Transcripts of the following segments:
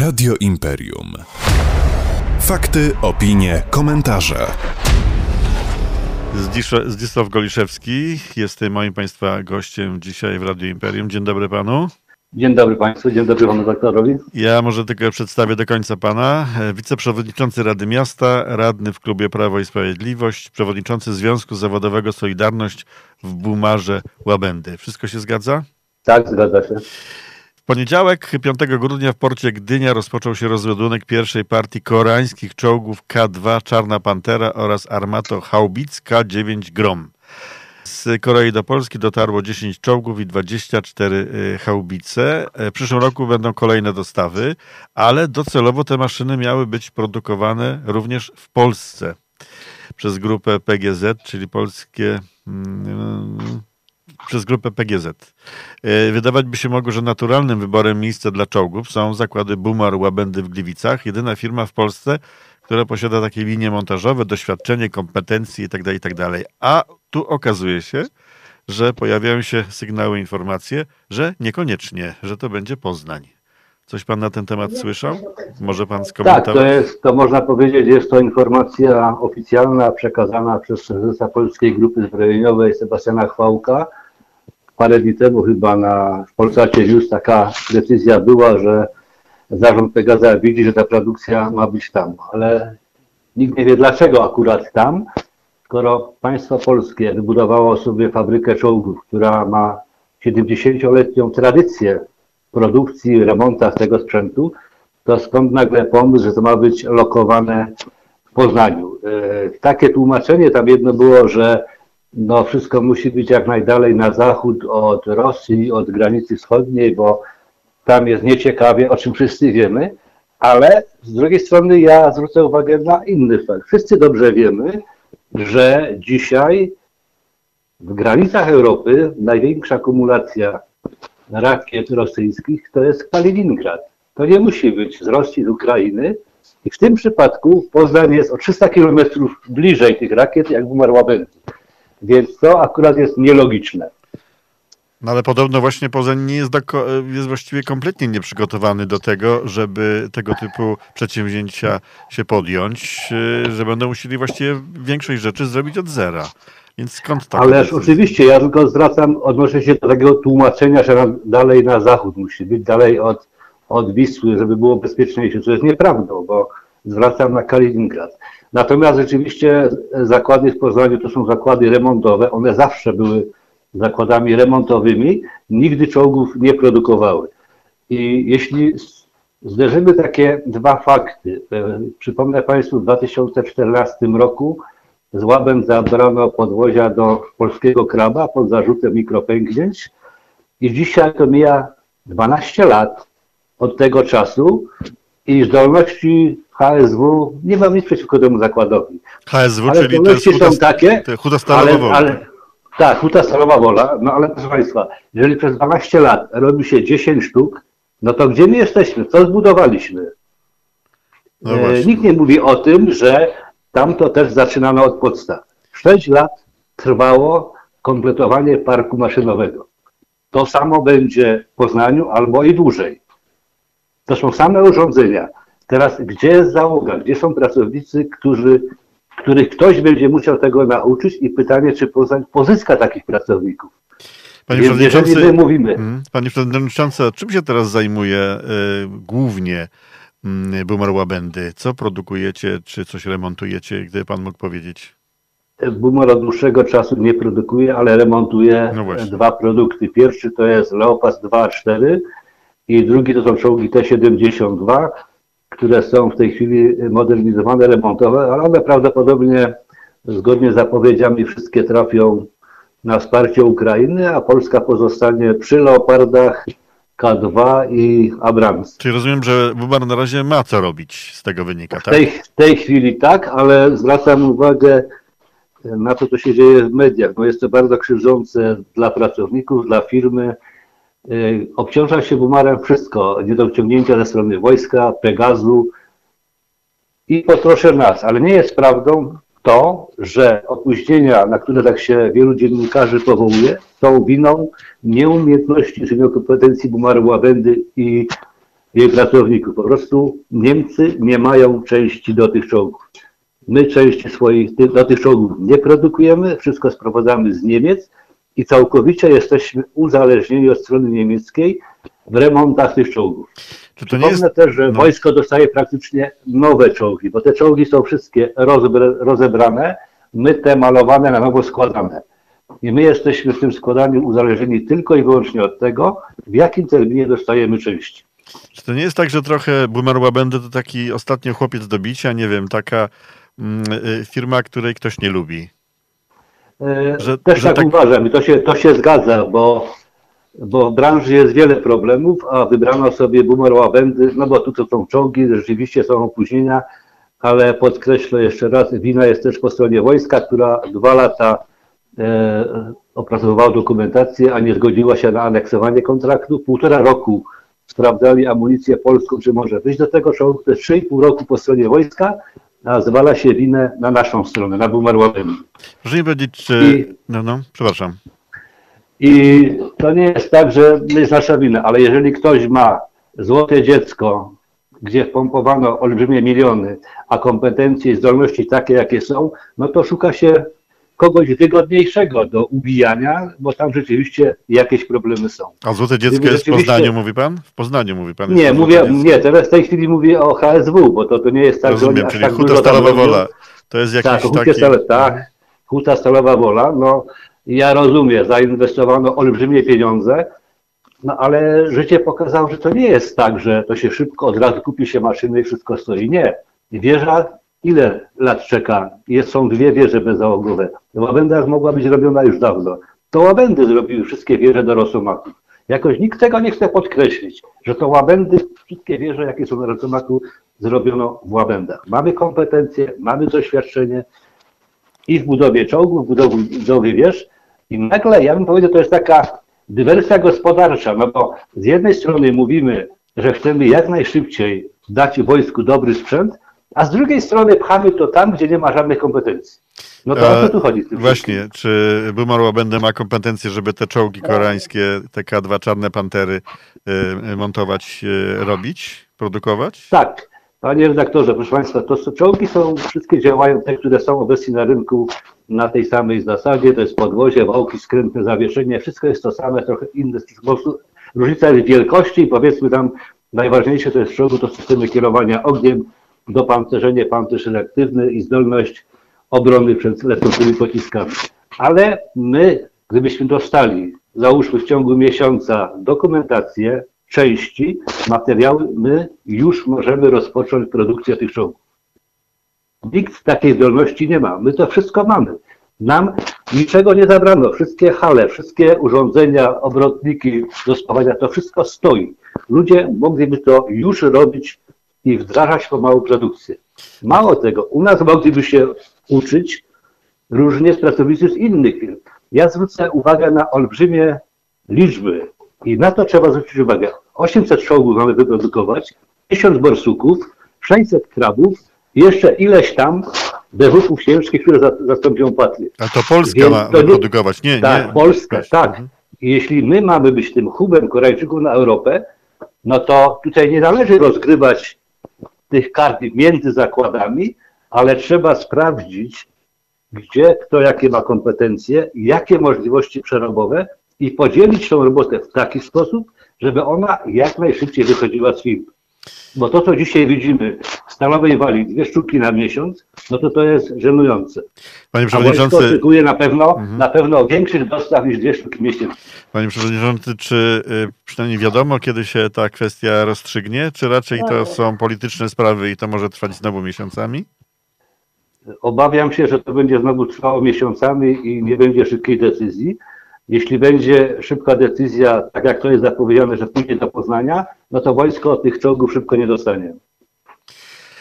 Radio Imperium. Fakty, opinie, komentarze. Zdzisław, Goliszewski jest moim Państwa gościem dzisiaj w Radio Imperium. Dzień dobry Panu. Dzień dobry Państwu, dzień dobry Panu Doktorowi. Ja może tylko przedstawię do końca Pana. Wiceprzewodniczący Rady Miasta, radny w klubie Prawo i Sprawiedliwość, przewodniczący Związku Zawodowego Solidarność w Bumarze Łabędy. Wszystko się zgadza? Tak, zgadza się. W poniedziałek, 5 grudnia w porcie Gdynia rozpoczął się rozładunek pierwszej partii koreańskich czołgów K2 Czarna Pantera oraz Armato Haubic K9 Grom. Z Korei do Polski dotarło 10 czołgów i 24 haubice. W przyszłym roku będą kolejne dostawy, ale docelowo te maszyny miały być produkowane również w Polsce przez grupę PGZ, czyli polskie przez grupę PGZ. Wydawać by się mogło, że naturalnym wyborem miejsca dla czołgów są zakłady Bumar Łabędy w Gliwicach, jedyna firma w Polsce, która posiada takie linie montażowe, doświadczenie, kompetencje itd., itd. A tu okazuje się, że pojawiają się sygnały, informacje, że niekoniecznie, że to będzie Poznań. Coś pan na ten temat słyszał? Może pan skomentować? Tak, to jest, to można powiedzieć, jest to informacja oficjalna przekazana przez prezesa Polskiej Grupy Zbrojeniowej Sebastiana Chwałka. Parę dni temu chyba na Polsacie News taka decyzja była, że zarząd Pegaza widzi, że ta produkcja ma być tam, ale nikt nie wie dlaczego akurat tam, skoro państwo polskie wybudowało sobie fabrykę czołgów, która ma 70-letnią tradycję produkcji, remontach tego sprzętu, to skąd nagle pomysł, że to ma być lokowane w Poznaniu. Takie tłumaczenie tam jedno było, że no wszystko musi być jak najdalej na zachód od Rosji, od granicy wschodniej, bo tam jest nieciekawie, o czym wszyscy wiemy, ale z drugiej strony ja zwrócę uwagę na inny fakt. Wszyscy dobrze wiemy, że dzisiaj w granicach Europy największa akumulacja rakiet rosyjskich to jest Kaliningrad. To nie musi być z Rosji, z Ukrainy. I w tym przypadku Poznań jest o 300 kilometrów bliżej tych rakiet, jak Bumar Łabędy. Więc to akurat jest nielogiczne. No ale podobno właśnie Poznań nie jest, do, jest właściwie kompletnie nieprzygotowany do tego, żeby tego typu przedsięwzięcia się podjąć, że będą musieli właściwie większość rzeczy zrobić od zera. Więc skąd to? Ależ oczywiście, ja tylko zwracam, odnoszę się do takiego tłumaczenia, że dalej na zachód musi być, dalej od, od Wisły, żeby było bezpieczniejsze, co jest nieprawdą, bo zwracam na Kaliningrad. Natomiast rzeczywiście zakłady w Poznaniu to są zakłady remontowe, one zawsze były zakładami remontowymi, nigdy czołgów nie produkowały. I jeśli zderzymy takie dwa fakty, przypomnę Państwu, w 2014 roku z łabem zabrano podwozia do polskiego kraba pod zarzutem mikropęknięć i dzisiaj to mija 12 lat od tego czasu i zdolności HSW, nie mam nic przeciwko temu zakładowi. HSW, ale czyli to jest są huta, takie, huta stalowa wola. ale, tak, huta stalowa wola, no ale proszę Państwa, jeżeli przez 12 lat robi się 10 sztuk, no to gdzie my jesteśmy? Co zbudowaliśmy? No e, nikt nie mówi o tym, że tam to też zaczynano od podstaw. 6 lat trwało kompletowanie parku maszynowego. To samo będzie w Poznaniu albo i dłużej. To są same urządzenia. Teraz gdzie jest załoga? Gdzie są pracownicy, którzy, których ktoś będzie musiał tego nauczyć i pytanie, czy Poznań pozyska takich pracowników. Panie Więc jeżeli przewodniczący, my mówimy, Mhm. Panie przewodniczący, czym się teraz zajmuje y, głównie y, Bumar Łabędy? Co produkujecie, czy coś remontujecie, gdyby pan mógł powiedzieć? Boomer od dłuższego czasu nie produkuje, ale remontuje No dwa produkty. Pierwszy to jest Leopard 2A4 i drugi to są czołgi T-72, które są w tej chwili modernizowane, remontowe, ale one prawdopodobnie zgodnie z zapowiedziami wszystkie trafią na wsparcie Ukrainy, a Polska pozostanie przy Leopardach K2 i Abrams. Czyli rozumiem, że Bumar na razie ma co robić, z tego wynika, W tak? tej, w tej chwili tak, ale zwracam uwagę na to, co się dzieje w mediach. No jest to bardzo krzywdzące dla pracowników, dla firmy. Yy, Obciąża się bumarem wszystko. Niedociągnięcia ze strony wojska, Pegazu i po trosze nas. Ale nie jest prawdą to, że opóźnienia, na które tak się wielu dziennikarzy powołuje, są winą nieumiejętności czy niekompetencji Bumaru Łabędy i jej pracowników. Po prostu Niemcy nie mają części do tych czołgów. My części swoich do tych czołgów nie produkujemy, wszystko sprowadzamy z Niemiec i całkowicie jesteśmy uzależnieni od strony niemieckiej w remontach tych czołgów. Czy to Przypomnę jest... też, że no. wojsko dostaje praktycznie nowe czołgi, bo te czołgi są wszystkie rozebrane, my te malowane na nowo składane. I my jesteśmy w tym składaniu uzależnieni tylko i wyłącznie od tego, w jakim terminie dostajemy części. Czy to nie jest tak, że trochę Boomer Łabędy to taki ostatnio chłopiec do bicia, nie wiem, taka mm, y, firma, której ktoś nie lubi? E, Że- Też że tak, tak- uważam i to się, to się zgadza, bo, bo w branży jest wiele problemów, a wybrano sobie boomer łabędy, no bo tu to są czołgi, rzeczywiście są opóźnienia, ale podkreślę jeszcze raz, wina jest też po stronie wojska, która dwa lata e, opracowywała dokumentację, a nie zgodziła się na aneksowanie kontraktu. Półtora roku sprawdzali amunicję polską, czy może wyjść do tego czołgu, to jest 3,5 roku po stronie wojska, a zwala się winę na naszą stronę, na łabędy. Proszę mi powiedzieć, czy... I- No, no, przepraszam. I to nie jest tak, że to jest nasza wina, ale jeżeli ktoś ma złote dziecko, gdzie wpompowano olbrzymie miliony, a kompetencje i zdolności takie, jakie są, no to szuka się kogoś wygodniejszego do ubijania, bo tam rzeczywiście jakieś problemy są. A Złote Dziecko Gdyby jest w Poznaniu, mówi pan? W Poznaniu mówi pan. Nie, mówię, nie, teraz w tej chwili mówię o HSW, bo to, to nie jest tak, że Rozumiem, oni aż czyli tak Huta Stalowa. Wola. To jest jakiś Tak, taki... Stalowa, tak. Huta Stalowa Wola, no ja rozumiem, zainwestowano olbrzymie pieniądze, no ale życie pokazało, że to nie jest tak, że to się szybko od razu kupi się maszyny i wszystko stoi. Nie. Wieża ile lat czeka? Jest, są dwie wieże bezzałogowe. Łabęda mogła być robiona już dawno. To łabędy zrobiły wszystkie wieże do Rosomaków. Jakoś nikt tego nie chce podkreślić, że to łabędy, wszystkie wieże, jakie są na Rosomaku, zrobiono w łabędach. Mamy kompetencje, mamy doświadczenie i w budowie czołgów, w budowie wież i nagle, ja bym powiedział, to jest taka dywersja gospodarcza, no bo z jednej strony mówimy, że chcemy jak najszybciej dać wojsku dobry sprzęt, a z drugiej strony pchamy to tam, gdzie nie ma żadnych kompetencji. No to o E, co tu chodzi? z tym wszystkim? Właśnie, czy Boomer Łabędy ma kompetencje, żeby te czołgi koreańskie, te K2 Czarne Pantery y, montować, y, robić, produkować? Tak, panie redaktorze, proszę Państwa, to czołgi są, wszystkie działają te, które są obecnie na rynku na tej samej zasadzie, to jest podwozie, wałki, skrętne zawieszenie, wszystko jest to same, trochę inne, po prostu różnica jest wielkości i powiedzmy tam najważniejsze to jest w czołgu to systemy kierowania ogniem, dopancerzenie, pancerz reaktywny i zdolność obrony przed lecącymi pociskami. Ale my, gdybyśmy dostali, załóżmy w ciągu miesiąca dokumentację, części, materiały, my już możemy rozpocząć produkcję tych czołgów. Nikt takiej zdolności nie ma. My to wszystko mamy. Nam niczego nie zabrano. Wszystkie hale, wszystkie urządzenia, obrotniki do spawania, to wszystko stoi. Ludzie mogliby to już robić i wdrażać pomału produkcję. Mało tego, u nas mogliby się uczyć różnie pracownicy z innych firm. Ja zwrócę uwagę na olbrzymie liczby i na to trzeba zwrócić uwagę. 800 czołgów mamy wyprodukować, 1000 borsuków, 600 krabów jeszcze ileś tam dewuchów ciężkich, które za- zastąpią patry. A to Polska Więc ma to nie- produkować, nie, Tak, nie. Polska, tak. Mhm. Jeśli my mamy być tym hubem Koreańczyków na Europę, no to tutaj nie należy rozgrywać tych kart między zakładami, ale trzeba sprawdzić, gdzie kto jakie ma kompetencje, jakie możliwości przerobowe i podzielić tą robotę w taki sposób, żeby ona jak najszybciej wychodziła z firmy. Bo to, co dzisiaj widzimy w Stalowej Wali, dwie sztuki na miesiąc, no to to jest żenujące. Panie A Przewodniczący, oczekuje na pewno, na pewno większych dostaw niż dwie sztuki miesięcznie. Panie Przewodniczący, czy y, przynajmniej wiadomo, kiedy się ta kwestia rozstrzygnie, czy raczej to są polityczne sprawy i to może trwać znowu miesiącami? Obawiam się, że to będzie znowu trwało miesiącami i nie będzie szybkiej decyzji. Jeśli będzie szybka decyzja, tak jak to jest zapowiedziane, że pójdzie do Poznania, no to wojsko tych czołgów szybko nie dostanie.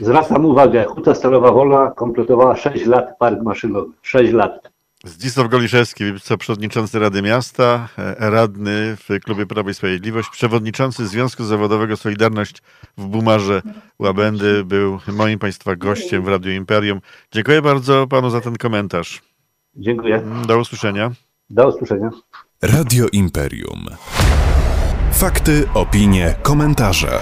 Zwracam uwagę, Huta Stalowa Wola kompletowała 6 lat park maszynowy. 6 lat. Zdzisław Goliszewski, wiceprzewodniczący Rady Miasta, e, radny w Klubie Prawo i Sprawiedliwość, przewodniczący Związku Zawodowego Solidarność w Bumarze Łabędy był moim Państwa gościem w Radiu Imperium. Dziękuję bardzo Panu za ten komentarz. Dziękuję. Do usłyszenia. Do usłyszenia. Radio Imperium. Fakty, opinie, komentarze.